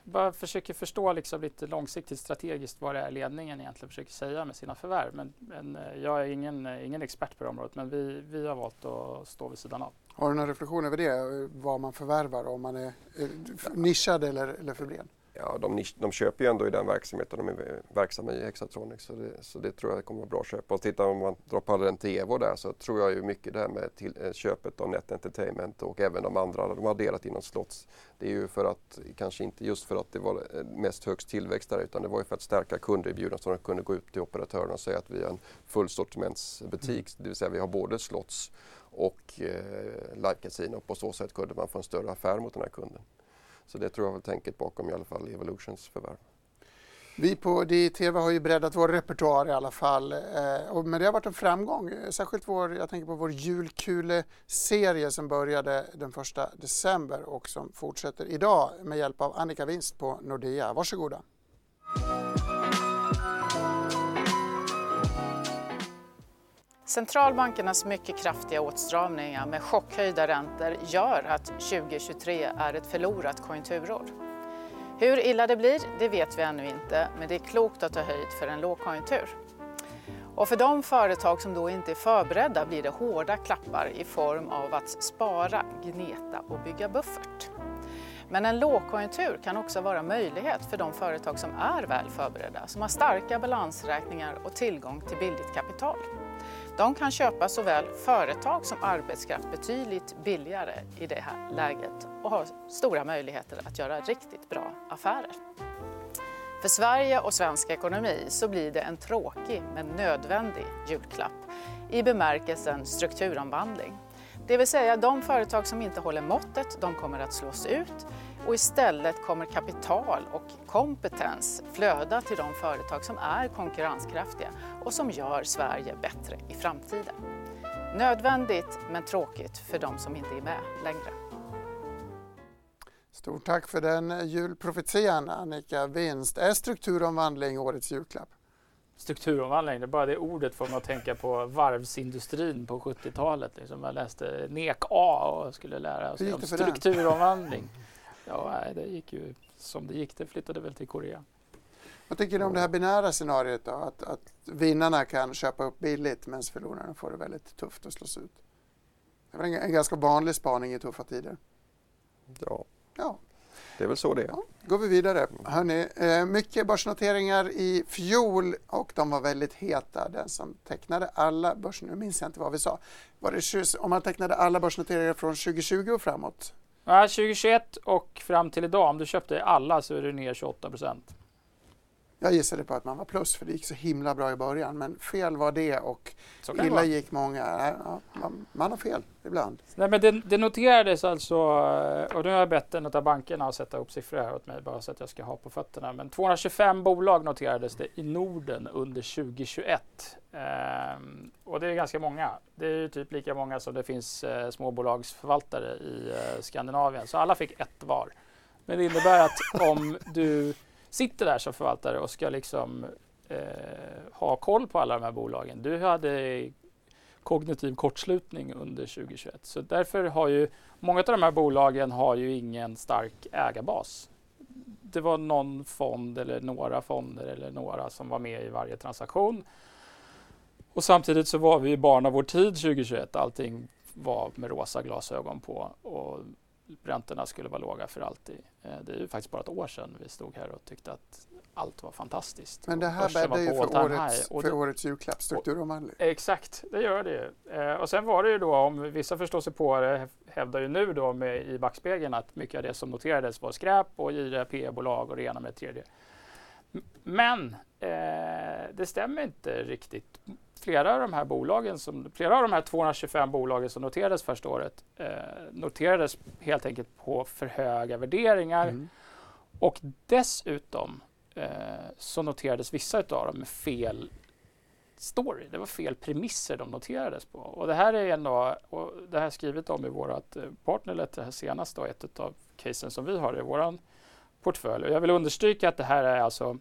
bara försöker förstå liksom lite långsiktigt strategiskt vad det är ledningen egentligen försöker säga med sina förvärv. Men, men eh, jag är ingen, eh, ingen expert på det området men vi, vi har valt att stå vid sidan av.
Har du någon reflektion över det? Vad man förvärvar, om man är eh, nischad eller, eller förbred?
Ja, de, de köper ju ändå i den verksamheten de är verksamma i Hexatronic så det, så det tror jag kommer vara bra köp. Och tittar om man drar parallellen till Evo där så tror jag ju mycket det här med till, eh, köpet av Net Entertainment och även de andra de har delat inom slots. Det är ju för att, kanske inte just för att det var eh, mest högst tillväxt där utan det var ju för att stärka kunderbjudandet så de kunde gå ut till operatörerna och säga att vi är en fullsortimentsbutik. Mm. Det vill säga vi har både slots och eh, live casino. På så sätt kunde man få en större affär mot den här kunden. Så det tror jag var tänket bakom i alla fall Evolutions förvärv.
Vi på DTV har ju breddat vår repertoar i alla fall. Eh, men det har varit en framgång. Eh, särskilt vår, jag tänker på vår julkuleserie som började den 1 december och som fortsätter idag med hjälp av Annika Winst på Nordea. Varsågoda.
Centralbankernas mycket kraftiga åtstramningar med chockhöjda räntor gör att 2023 är ett förlorat konjunkturår. Hur illa det blir, det vet vi ännu inte, men det är klokt att ta höjd för en lågkonjunktur. Och för de företag som då inte är förberedda blir det hårda klappar i form av att spara, gneta och bygga buffert. Men en lågkonjunktur kan också vara möjlighet för de företag som är väl förberedda, som har starka balansräkningar och tillgång till billigt kapital. De kan köpa såväl företag som arbetskraft betydligt billigare i det här läget och har stora möjligheter att göra riktigt bra affärer. För Sverige och svensk ekonomi så blir det en tråkig men nödvändig julklapp i bemärkelsen strukturomvandling. Det vill säga de företag som inte håller måttet, de kommer att slås ut och istället kommer kapital och kompetens flöda till de företag som är konkurrenskraftiga och som gör Sverige bättre i framtiden. Nödvändigt men tråkigt för de som inte är med längre.
Stort tack för den julprofetian Annika Winst. Är strukturomvandling årets julklapp?
strukturomvandling, det bara det ordet får man att tänka på varvsindustrin på 70-talet. Liksom. Jag läste NEK A och skulle lära sig om strukturomvandling. Ja, det gick ju som det gick. Det flyttade väl till Korea.
Vad tycker du om det här binära scenariot då? Att, att vinnarna kan köpa upp billigt medan förlorarna får det väldigt tufft att slås ut? Det är en, en ganska vanlig spaning i tuffa tider.
Ja.
ja.
Det är väl så det är.
Ja, går vi vidare. Hörrni, eh, mycket börsnoteringar i fjol och de var väldigt heta. Den som tecknade alla börs... Nu minns jag inte vad vi sa. Var det, om man tecknade alla börsnoteringar från 2020 och framåt?
Ja, 2021 och fram till idag, om du köpte alla så är du ner 28 procent.
Jag gissade på att man var plus för det gick så himla bra i början men fel var det och illa
vara.
gick många. Ja, man, man har fel ibland.
Nej, men det, det noterades alltså, eh, och nu har jag bett en av bankerna att sätta upp siffror här åt mig bara så att jag ska ha på fötterna. Men 225 bolag noterades det i Norden under 2021. Ehm, och det är ganska många. Det är ju typ lika många som det finns eh, småbolagsförvaltare i eh, Skandinavien. Så alla fick ett var. Men det innebär att om du sitter där som förvaltare och ska liksom eh, ha koll på alla de här bolagen. Du hade kognitiv kortslutning under 2021. Så därför har ju många av de här bolagen har ju ingen stark ägarbas. Det var någon fond eller några fonder eller några som var med i varje transaktion. Och samtidigt så var vi barn av vår tid 2021. Allting var med rosa glasögon på och räntorna skulle vara låga för alltid. Eh, Det är ju faktiskt bara ett år sedan vi stod här och tyckte att allt var fantastiskt.
Men det här bäddar ju för årets, för årets julklapp, strukturomvandling.
Exakt, det gör det ju. Eh, och sen var det ju då, om vissa förstår sig på det, hävdar ju nu då med, i backspegeln att mycket av det som noterades var skräp och giriga PE-bolag och det ena med det tredje. Men eh, det stämmer inte riktigt. Flera av de här bolagen, som, flera av de här 225 bolagen som noterades första året eh, noterades helt enkelt på för höga värderingar.
Mm.
Och dessutom eh, så noterades vissa av dem med fel story. Det var fel premisser de noterades på. Och det här är ändå, och det här är skrivet om i vårt eh, partnerlet, det här senaste, och ett av casen som vi har i våran portfölj. Och jag vill understryka att det här är alltså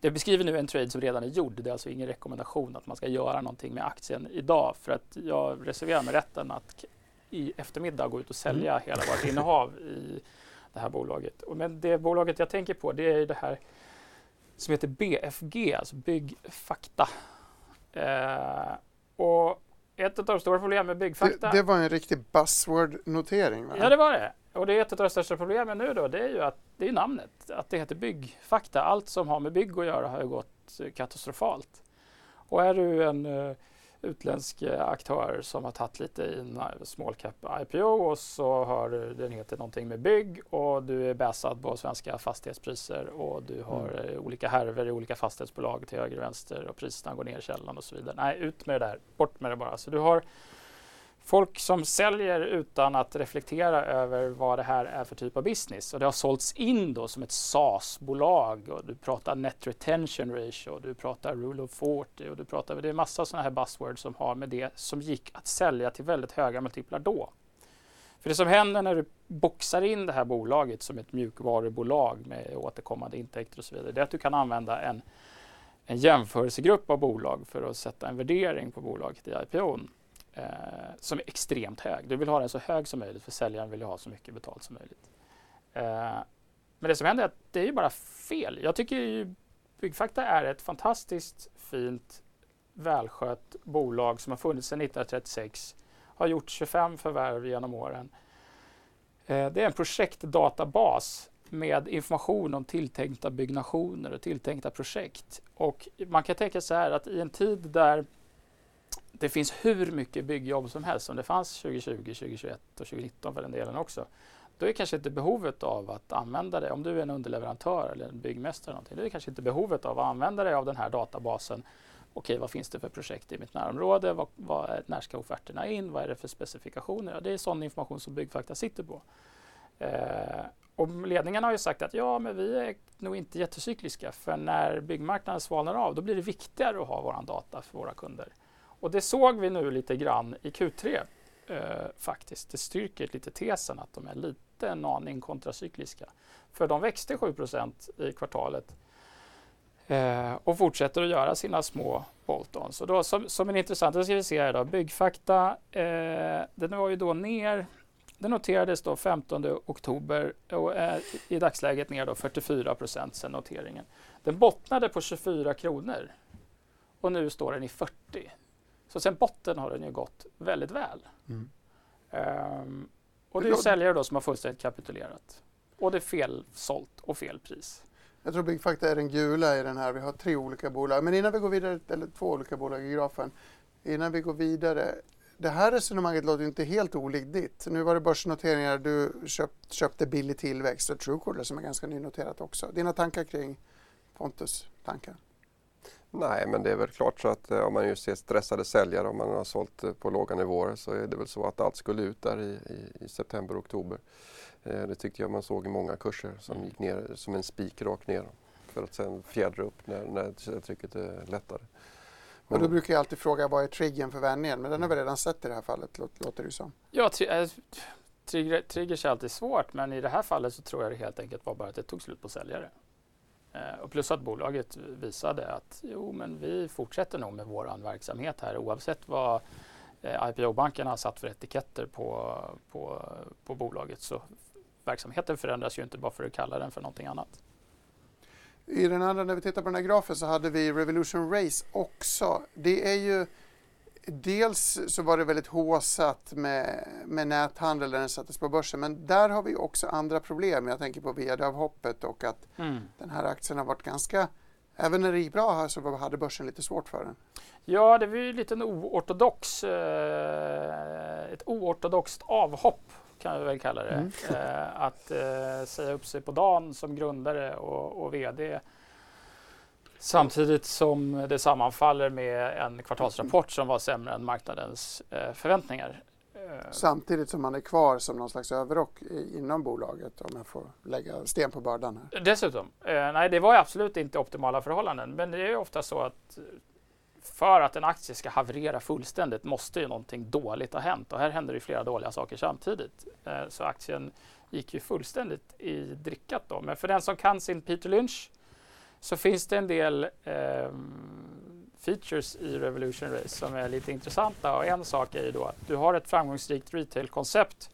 det beskriver nu en trade som redan är gjord. Det är alltså ingen rekommendation att man ska göra någonting med aktien idag. För att jag reserverar mig rätten att i eftermiddag gå ut och sälja
Mm.
hela vårt innehav i det här bolaget. Men det bolaget jag tänker på det är det här som heter BFG, alltså Byggfakta. Eh, och ett av de stora problemen med Byggfakta...
Det, det var en riktig buzzword-notering.
Ja, det var det. Och det är ett av de största problemen nu då, det är ju att det är namnet, att det heter byggfakta. Allt som har med bygg att göra har ju gått eh, katastrofalt. Och är du en eh, utländsk eh, aktör som har tagit lite i en small cap IPO och så har den heter någonting med bygg och du är bäsad på svenska fastighetspriser och du har
Mm.
olika härvor i olika fastighetsbolag till höger och vänster och priserna går ner i källaren och så vidare. Nej, ut med det där, bort med det bara. Så du har folk som säljer utan att reflektera över vad det här är för typ av business. Och det har sålts in då som ett SaaS-bolag och du pratar net retention ratio, du pratar rule of 40 och du pratar, det är massa sådana här buzzwords som har med det som gick att sälja till väldigt höga multiplar då. För det som händer när du boxar in det här bolaget som ett mjukvarubolag med återkommande intäkter och så vidare, det är att du kan använda en, en jämförelsegrupp av bolag för att sätta en värdering på bolaget i IPOn eh, som är extremt hög. Du vill ha den så hög som möjligt för säljaren vill ju ha så mycket betalt som möjligt. Eh, men det som händer är att det är ju bara fel. Jag tycker ju Byggfakta är ett fantastiskt fint välskött bolag som har funnits sedan 1936. Har gjort 25 förvärv genom åren. Eh, det är en projektdatabas med information om tilltänkta byggnationer och tilltänkta projekt. Och man kan tänka så här att i en tid där det finns hur mycket byggjobb som helst som det fanns 2020, 2021 och 2019 för den delen också. Då är kanske inte behovet av att använda det, om du är en underleverantör eller en byggmästare, eller någonting, då är kanske inte behovet av att använda dig av den här databasen. Okej, vad finns det för projekt i mitt närområde? Vad, vad är, när ska offerterna in? Vad är det för specifikationer? Ja, det är sån information som Byggfakta sitter på. Eh, och ledningen har ju sagt att ja, men vi är nog inte jättecykliska för när byggmarknaden svalnar av då blir det viktigare att ha våran data för våra kunder. Och det såg vi nu lite grann i Q3 eh, faktiskt. Det styrker lite tesen att de är lite en aning kontracykliska. För de växte 7% i kvartalet eh, och fortsätter att göra sina små bolt-ons. Och då, som, som en intressant, då ska vi se här då, Byggfakta, eh, den var ju då ner den noterades då 15 oktober och är i dagsläget ner då 44 procent sedan noteringen. Den bottnade på 24 kronor och nu står den i 40. Så sen botten har den ju gått väldigt väl.
Mm.
Ehm, och det är ju säljare då som har fullständigt kapitulerat. Och det är fel sålt och fel pris.
Jag tror Byggfakta är den gula i den här. Vi har tre olika bolag. Men innan vi går vidare, eller två olika bolag i grafen. Innan vi går vidare. Det här resonemanget låter inte helt olikt ditt. Nu var det börsnoteringar, du köpt, köpte billig tillväxt och Truecaller som är ganska nynoterat också. Dina tankar kring Pontus tankar?
Nej, men det är väl klart så att om man ju ser stressade säljare om man har sålt på låga nivåer så är det väl så att allt skulle ut där i, i, i september, oktober. Det tyckte jag man såg i många kurser som gick ner som en spik rakt ner för att sen fjädra upp när, när trycket är lättare.
Men då brukar jag alltid fråga vad är triggern för vändningen? Men den har vi redan sett i det här fallet, låter det som.
Ja, tri äh, trigger, triggers är alltid svårt, men i det här fallet så tror jag det helt enkelt var bara att det tog slut på säljare. Eh, och plus att bolaget visade att jo, men vi fortsätter nog med vår verksamhet här oavsett vad eh, IPO-bankerna har satt för etiketter på, på, på bolaget. Så verksamheten förändras ju inte bara för att kalla den för någonting annat.
I den andra, när vi tittar på den här grafen så hade vi Revolution Race också. Det är ju Dels så var det väldigt håsat med, med näthandel när den sattes på börsen men där har vi också andra problem. Jag tänker på vd-avhoppet och att mm. den här aktien har varit ganska Även när det gick bra så hade börsen lite svårt för den.
Ja, det var ju lite en oortodox, eh, ett oortodoxt avhopp kan vi väl kalla det. Mm. Eh, att eh, säga upp sig på dagen som grundare och, och VD samtidigt som det sammanfaller med en kvartalsrapport som var sämre än marknadens eh, förväntningar.
Eh, samtidigt som man är kvar som någon slags överrock inom bolaget om jag får lägga sten på bördan. Här.
Dessutom. Eh, nej, det var absolut inte optimala förhållanden men det är ofta så att för att en aktie ska haverera fullständigt måste ju någonting dåligt ha hänt och här händer det flera dåliga saker samtidigt. Så aktien gick ju fullständigt i drickat då. Men för den som kan sin Peter Lynch så finns det en del eh, features i Revolution Race som är lite intressanta och en sak är ju då att du har ett framgångsrikt retailkoncept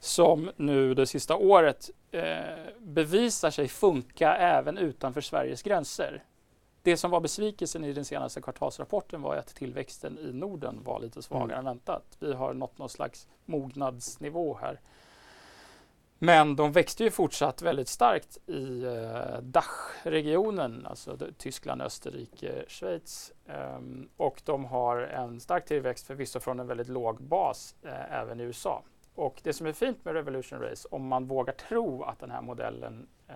som nu det sista året eh, bevisar sig funka även utanför Sveriges gränser. Det som var besvikelsen i den senaste kvartalsrapporten var att tillväxten i Norden var lite svagare mm. än väntat. Vi har nått någon slags mognadsnivå här. Men de växte ju fortsatt väldigt starkt i eh, Dach-regionen, alltså Tyskland, Österrike, Schweiz. Um, och de har en stark tillväxt förvisso från en väldigt låg bas eh, även i USA. Och det som är fint med Revolution Race, om man vågar tro att den här modellen eh,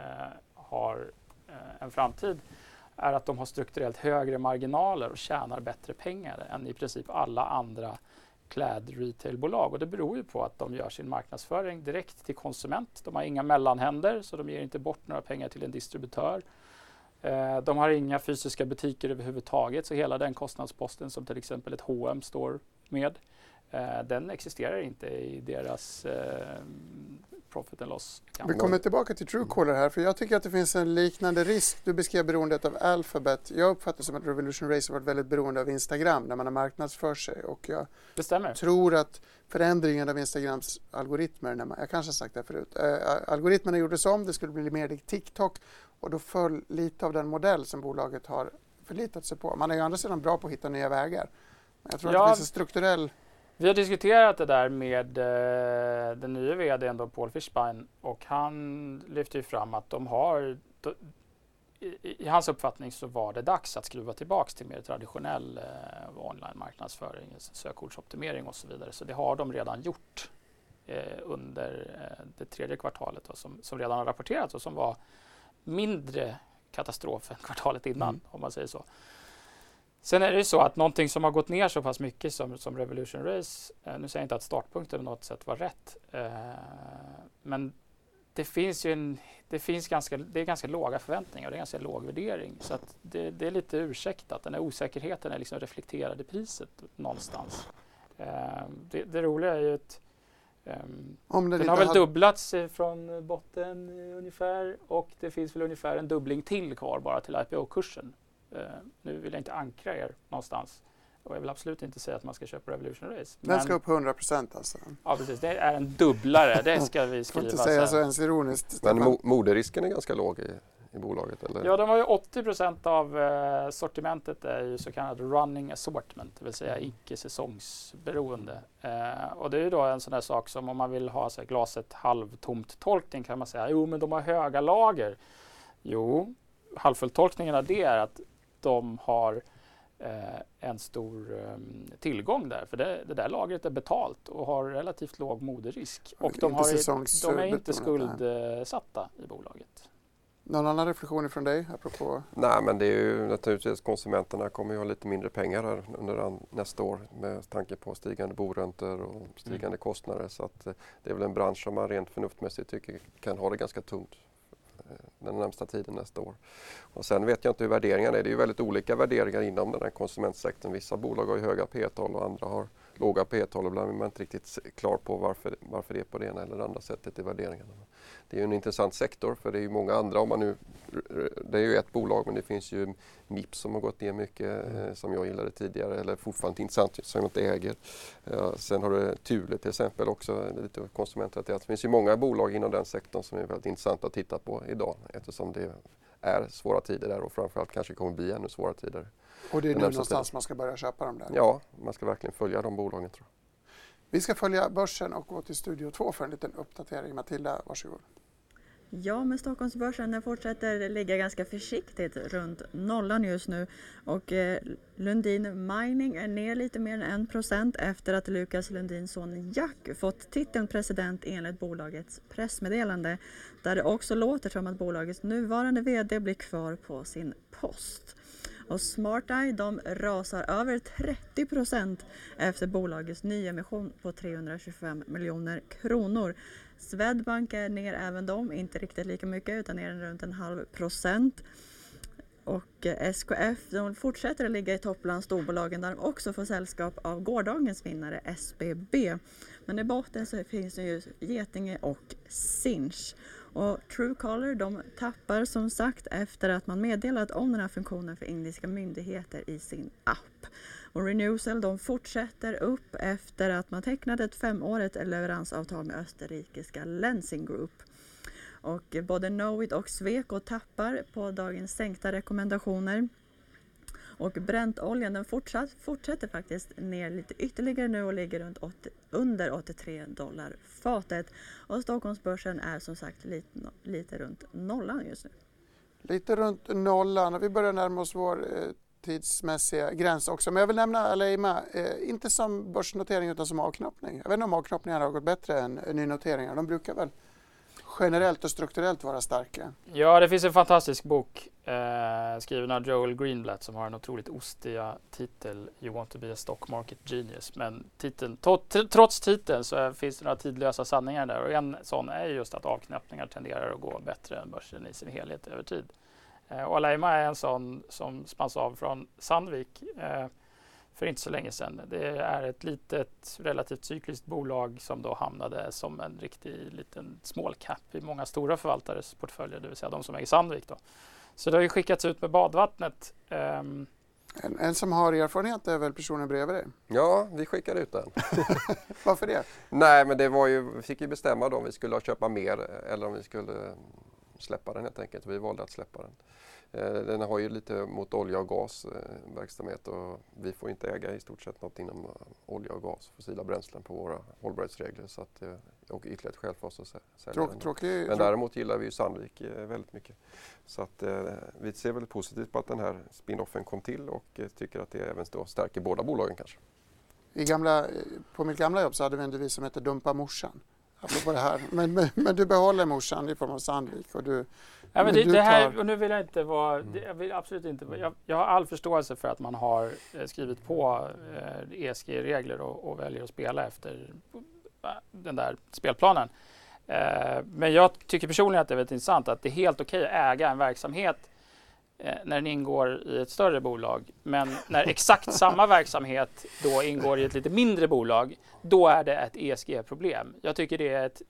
har eh, en framtid, är att de har strukturellt högre marginaler och tjänar bättre pengar än i princip alla andra klädretailbolag Och det beror ju på att de gör sin marknadsföring direkt till konsument. De har inga mellanhänder så de ger inte bort några pengar till en distributör. Eh, de har inga fysiska butiker överhuvudtaget så hela den kostnadsposten som till exempel ett H&M står med eh, den existerar inte i deras eh, profit and loss.
Vi kommer tillbaka till Truecaller här, för jag tycker att det finns en liknande risk. Du beskrev beroendet av Alphabet. Jag uppfattar som att Revolution Race har varit väldigt beroende av Instagram när man har marknadsför sig och jag tror att förändringen av Instagrams algoritmer, när man, jag kanske har sagt det förut, äh, algoritmerna gjordes om, det skulle bli mer likt TikTok och då föll lite av den modell som bolaget har förlitat sig på. Man är ju å andra sidan bra på att hitta nya vägar. Men jag tror ja. att det finns en strukturell
vi har diskuterat det där med eh, den nya vdn då, Paul Fischbein och han lyfter ju fram att de har då, i, i, hans uppfattning så var det dags att skruva tillbaks till mer traditionell eh, online marknadsföring, sökordsoptimering och så vidare. Så det har de redan gjort eh, under eh, det tredje kvartalet då, som, som redan har rapporterats och som var mindre katastrof än kvartalet innan mm. om man säger så. Sen är det ju så att någonting som har gått ner så pass mycket som, som Revolution Race, eh, nu säger jag inte att startpunkten på något sätt var rätt, eh, men det finns ju en, det finns ganska, det är ganska låga förväntningar och det är ganska låg värdering. Så att det, det är lite ursäktat. Den här osäkerheten är liksom reflekterad i priset någonstans. Eh, det, det, roliga är ju att um, den har väl dubblats från botten ungefär och det finns väl ungefär en dubbling till kvar bara till IPO-kursen. Uh, nu vill jag inte ankra er någonstans. Och jag vill absolut inte säga att man ska köpa Revolution Race.
Den ska upp 100 procent alltså?
Ja, precis. Det är en dubblare. Det ska vi skriva.
får inte säga så ens ironiskt.
Men mo moderisken är ganska låg i, i bolaget? Eller?
Ja, de har ju 80 procent av eh, sortimentet är ju så kallad running assortment, det vill säga mm. icke säsongsberoende. Eh, och det är ju då en sån där sak som om man vill ha så här, glaset halvtomt tolkning kan man säga, jo men de har höga lager. Jo, halvfulltolkningen av det är att de har eh, en stor eh, tillgång där. För det, det, där lagret är betalt och har relativt låg moderisk. Och de, har, de är inte skuldsatta i bolaget.
Någon annan reflektion från dig apropå?
Nej men det är ju naturligtvis konsumenterna kommer ju ha lite mindre pengar här under nästa år med tanke på stigande boräntor och stigande mm. kostnader så att eh, det är väl en bransch som man rent förnuftmässigt tycker kan ha det ganska tungt den närmsta tiden nästa år. Och sen vet jag inte hur värderingarna är. Det är ju väldigt olika värderingar inom den här konsumentsektorn. Vissa bolag har ju höga P-tal och andra har låga P-tal. Ibland är man inte riktigt klar på varför, varför det är på det ena eller andra sättet i värderingarna det är en intressant sektor för det är ju många andra. Om man nu, det är ju ett bolag men det finns ju Mips som har gått ner mycket mm. eh, som jag gillade tidigare eller fortfarande intressant som jag inte äger. Eh, sen har du Thule till exempel också, lite konsumentrelaterat. Det finns ju många bolag inom den sektorn som är väldigt intressanta att titta på idag eftersom det är svåra tider där och framförallt kanske kommer bli ännu svårare tider.
Och det är nu någonstans tiden. man ska börja köpa dem där?
Ja, man ska verkligen följa de bolagen tror jag.
Vi ska följa börsen och gå till Studio 2 för en liten uppdatering. Matilda, varsågod.
Ja, men Stockholmsbörsen den fortsätter ligga ganska försiktigt runt nollan just nu och eh, Lundin Mining är ner lite mer än 1 efter att Lukas Lundins son Jack fått titeln president enligt bolagets pressmeddelande där det också låter som att bolagets nuvarande VD blir kvar på sin post. Och SmartEye de rasar över 30 procent efter bolagets nyemission på 325 miljoner kronor. Swedbank är ner även de, inte riktigt lika mycket utan ner runt en halv procent. Och eh, SKF de fortsätter att ligga i topp bland storbolagen där de också får sällskap av gårdagens vinnare SBB. Men i botten så finns det ju Getinge och Sinch. Och Truecaller de tappar som sagt efter att man meddelat om den här funktionen för indiska myndigheter i sin app. Och Renewcell de fortsätter upp efter att man tecknat ett femårigt leveransavtal med österrikiska Lensing Group. Och både Knowit och Sweco tappar på dagens sänkta rekommendationer. Och Brentoljan den fortsatt, fortsätter faktiskt ner lite ytterligare nu och ligger runt 80, under 83 dollar fatet. Och Stockholmsbörsen är som sagt lite, lite runt nollan just nu.
Lite runt nollan. och Vi börjar närma oss vår eh, tidsmässiga gräns också. Men jag vill nämna Aleima, eh, inte som börsnotering utan som avknoppning. Jag vet inte om avknoppningarna har gått bättre än nynoteringar. De brukar väl generellt och strukturellt vara starka.
Ja, det finns en fantastisk bok eh, skriven av Joel Greenblatt som har en otroligt ostiga titel You want to be a stock market genius. Men titeln, trots titeln så finns det några tidlösa sanningar där och en sån är just att avknäppningar tenderar att gå bättre än börsen i sin helhet över tid. Eh, och Aleima är en sån som spanns av från Sandvik eh, för inte så länge sedan. Det är ett litet relativt cykliskt bolag som då hamnade som en riktig liten small cap i många stora förvaltares portföljer, det vill säga de som äger Sandvik. Då. Så det har ju skickats ut med badvattnet. Um,
en, en, som har erfarenhet är väl personen bredvid dig?
Ja, vi skickade ut den.
Varför det?
Nej, men det var ju, vi fick ju bestämma då om vi skulle köpa mer eller om vi skulle släppa den helt enkelt. Vi valde att släppa den. Eh, den har ju lite mot olja och gas eh, verksamhet och vi får inte äga i stort sett något inom eh, olja och gas, fossila bränslen på våra hållbarhetsregler. Så att, och ytterligare ett skäl för oss att sälja Tråk, den. Tråkig, Men däremot gillar vi ju Sandvik väldigt mycket. Så att, vi ser väldigt positivt på att den här spinoffen kom till och tycker att det även stärker båda bolagen kanske.
I gamla, på mitt gamla jobb så hade vi en devis som hette Dumpa morsan. Apropå det här. Men, men, men, du behåller morsan i form av Sandvik och du
Ja, men det, det, här, och nu vill jag inte vara, mm. jag vill absolut inte jag, jag, har all förståelse för att man har eh, skrivit på eh, ESG-regler och, och, väljer att spela efter eh, den där spelplanen. Eh, men jag tycker personligen att det är väldigt intressant att det är helt okej att äga en verksamhet Eh, när den ingår i ett större bolag. Men när exakt samma verksamhet då ingår i ett lite mindre bolag, då är det ett ESG-problem. Jag tycker det är ett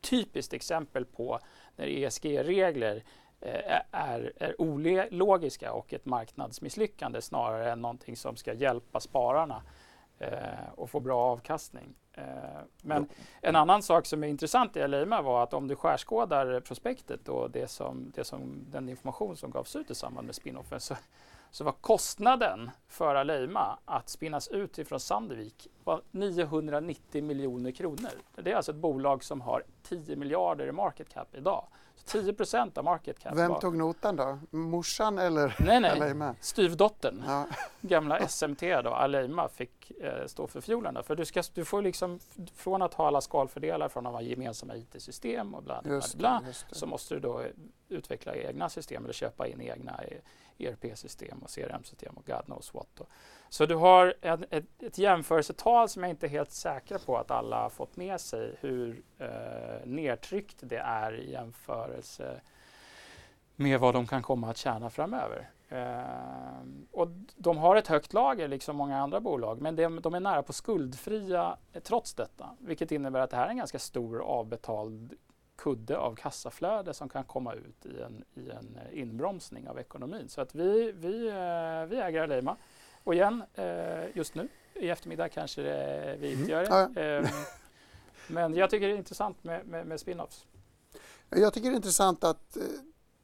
typiskt exempel på när ESG-regler eh, är, är ologiska och ett marknadsmisslyckande snarare än någonting som ska hjälpa spararna eh, och få bra avkastning. Eh, men en annan sak som är intressant i Aleima var att om du skärskådar prospektet och det som, det som, den information som gavs ut i samband med spinoffen så, så var kostnaden för Aleima att spinnas ut ifrån Sandvik var 990 miljoner kronor. Det är alltså ett bolag som har 10 miljarder i market cap idag. Så 10 procent av market cap.
Vem var... tog notan då? Morsan eller
Nej, nej. Aleima? Styvdottern. Ja. Gamla SMT då, Aleima, fick eh, stå för fiolerna. För du, ska, du får liksom, från att ha alla skalfördelar från att ha gemensamma IT-system och bla bla bla, bla så måste du då utveckla egna system eller köpa in egna ERP-system och CRM-system och God knows what. Så du har ett, ett, ett jämförelsetal som jag inte är helt säker på att alla har fått med sig hur eh, nedtryckt det är i jämförelse med vad de kan komma att tjäna framöver. Eh, och de har ett högt lager, liksom många andra bolag, men de, de är nära på skuldfria eh, trots detta. Vilket innebär att det här är en ganska stor avbetald kudde av kassaflöde som kan komma ut i en, i en eh, inbromsning av ekonomin. Så att vi, vi, eh, vi äger Aleima. Och igen, eh, just nu i eftermiddag kanske vi inte mm. gör det. Mm. Men jag tycker det är intressant med, med, med spin-offs.
Jag tycker det är intressant att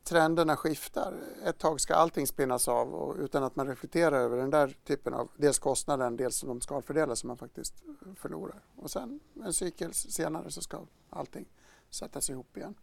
trenderna skiftar. Ett tag ska allting spinnas av och utan att man reflekterar över den där typen av dels kostnaden, dels de skalfördelar som man faktiskt förlorar. Och sen en cykel senare så ska allting sättas ihop igen.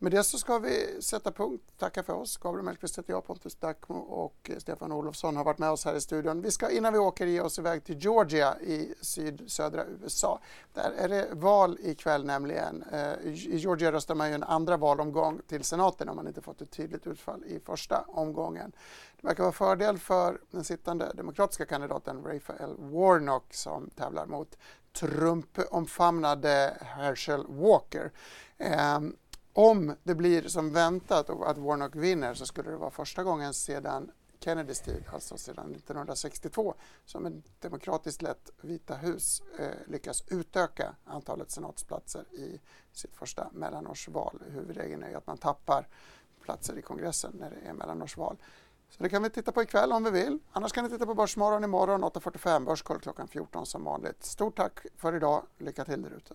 Med det så ska vi sätta punkt. Tacka för oss. Gabriel Mellqvist heter jag, Pontus Dackmo och Stefan Olofsson har varit med oss här i studion. Vi ska innan vi åker ge oss iväg till Georgia i sydsödra USA. Där är det val ikväll nämligen. Eh, I Georgia röstar man ju en andra valomgång till senaten om man inte fått ett tydligt utfall i första omgången. Det verkar vara fördel för den sittande demokratiska kandidaten Raphael Warnock som tävlar mot Trump-omfamnade Herschel Walker. Eh, om det blir som väntat och att Warnock vinner så skulle det vara första gången sedan Kennedys tid, alltså sedan 1962, som ett demokratiskt lett Vita hus eh, lyckas utöka antalet senatsplatser i sitt första mellanårsval. Huvudregeln är att man tappar platser i kongressen när det är mellanårsval. Så det kan vi titta på ikväll om vi vill. Annars kan ni titta på Börsmorgon imorgon 8.45, Börskoll klockan 14 som vanligt. Stort tack för idag. Lycka till där ute.